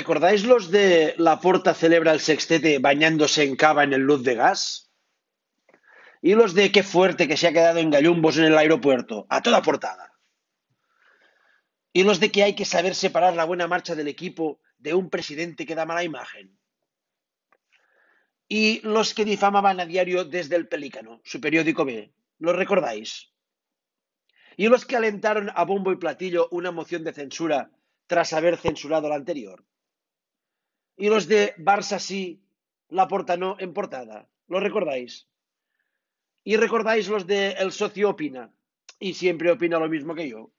¿Recordáis los de La Porta celebra el sextete bañándose en cava en el luz de gas? ¿Y los de qué fuerte que se ha quedado en gallumbos en el aeropuerto? A toda portada. ¿Y los de que hay que saber separar la buena marcha del equipo de un presidente que da mala imagen? ¿Y los que difamaban a diario desde el Pelícano, su periódico B? ¿Los recordáis? ¿Y los que alentaron a bombo y platillo una moción de censura tras haber censurado la anterior? ¿Y los de Barça sí, la porta no en portada? ¿Lo recordáis? ¿Y recordáis los de El socio opina? Y siempre opina lo mismo que yo.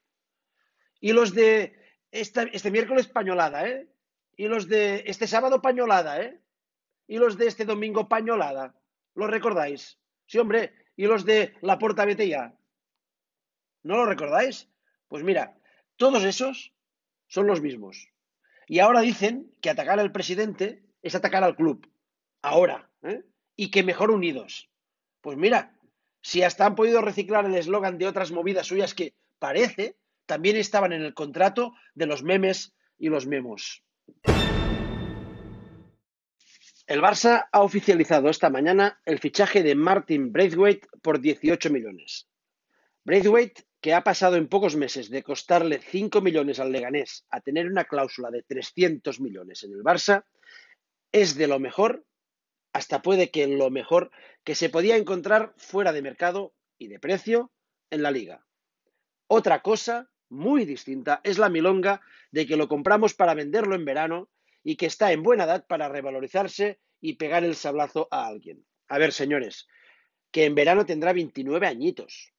¿Y los de este miércoles pañolada, eh? ¿Y los de este sábado pañolada, eh? ¿Y los de este domingo pañolada? ¿Lo recordáis? Sí, hombre. ¿Y los de La Porta Vete? ¿No lo recordáis? Pues mira, todos esos son los mismos. Y ahora dicen que atacar al presidente es atacar al club. Ahora. ¿eh? Y que mejor unidos. Pues mira, si hasta han podido reciclar el eslogan de otras movidas suyas que parece también estaban en el contrato de los memes y los memos. El Barça ha oficializado esta mañana el fichaje de Martin Braithwaite por 18 millones. Braithwaite, que ha pasado en pocos meses de costarle 5 millones al Leganés a tener una cláusula de 300 millones en el Barça, es de lo mejor, hasta puede que lo mejor que se podía encontrar fuera de mercado y de precio en la liga. Otra cosa muy distinta es la milonga de que lo compramos para venderlo en verano y que está en buena edad para revalorizarse y pegar el sablazo a alguien. A ver, señores, que en verano tendrá 29 añitos,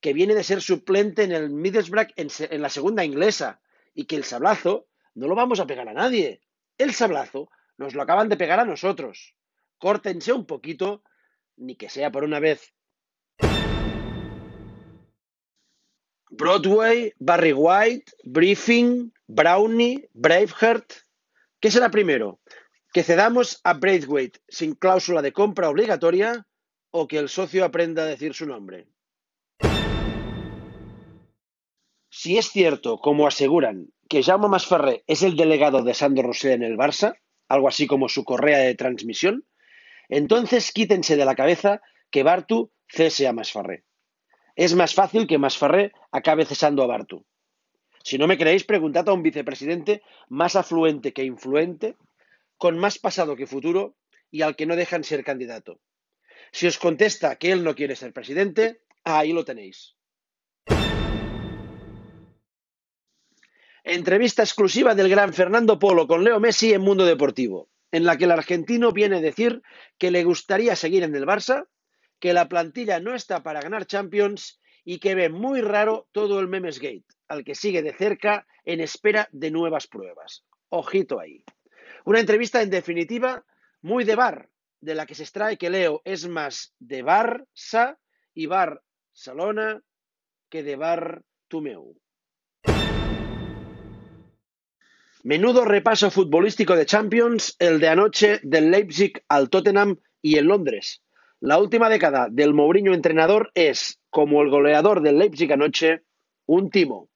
que viene de ser suplente en el Middlesbrough en, en la segunda inglesa y que el sablazo no lo vamos a pegar a nadie. El sablazo nos lo acaban de pegar a nosotros. Córtense un poquito, ni que sea por una vez. Broadway, Barry White, Briefing, Brownie, Braveheart. ¿Qué será primero? ¿Que cedamos a Braithwaite sin cláusula de compra obligatoria o que el socio aprenda a decir su nombre? Si es cierto, como aseguran, que Jaume Masferrer es el delegado de Sandro Rosell en el Barça, algo así como su correa de transmisión, entonces quítense de la cabeza que Bartu cese a Masferrer. Es más fácil que Masferrer acabe cesando a Bartu. Si no me creéis, preguntad a un vicepresidente más afluente que influente, con más pasado que futuro y al que no dejan ser candidato. Si os contesta que él no quiere ser presidente, ahí lo tenéis. Entrevista exclusiva del gran Fernando Polo con Leo Messi en Mundo Deportivo, en la que el argentino viene a decir que le gustaría seguir en el Barça, que la plantilla no está para ganar Champions y que ve muy raro todo el Memesgate, al que sigue de cerca en espera de nuevas pruebas. Ojito ahí. Una entrevista en definitiva muy de bar, de la que se extrae que Leo es más de Barça y Barcelona que de Bar Menudo repaso futbolístico de Champions, el de anoche del Leipzig al Tottenham y en Londres. La última década del Mourinho entrenador es, como el goleador del Leipzig anoche, un timo.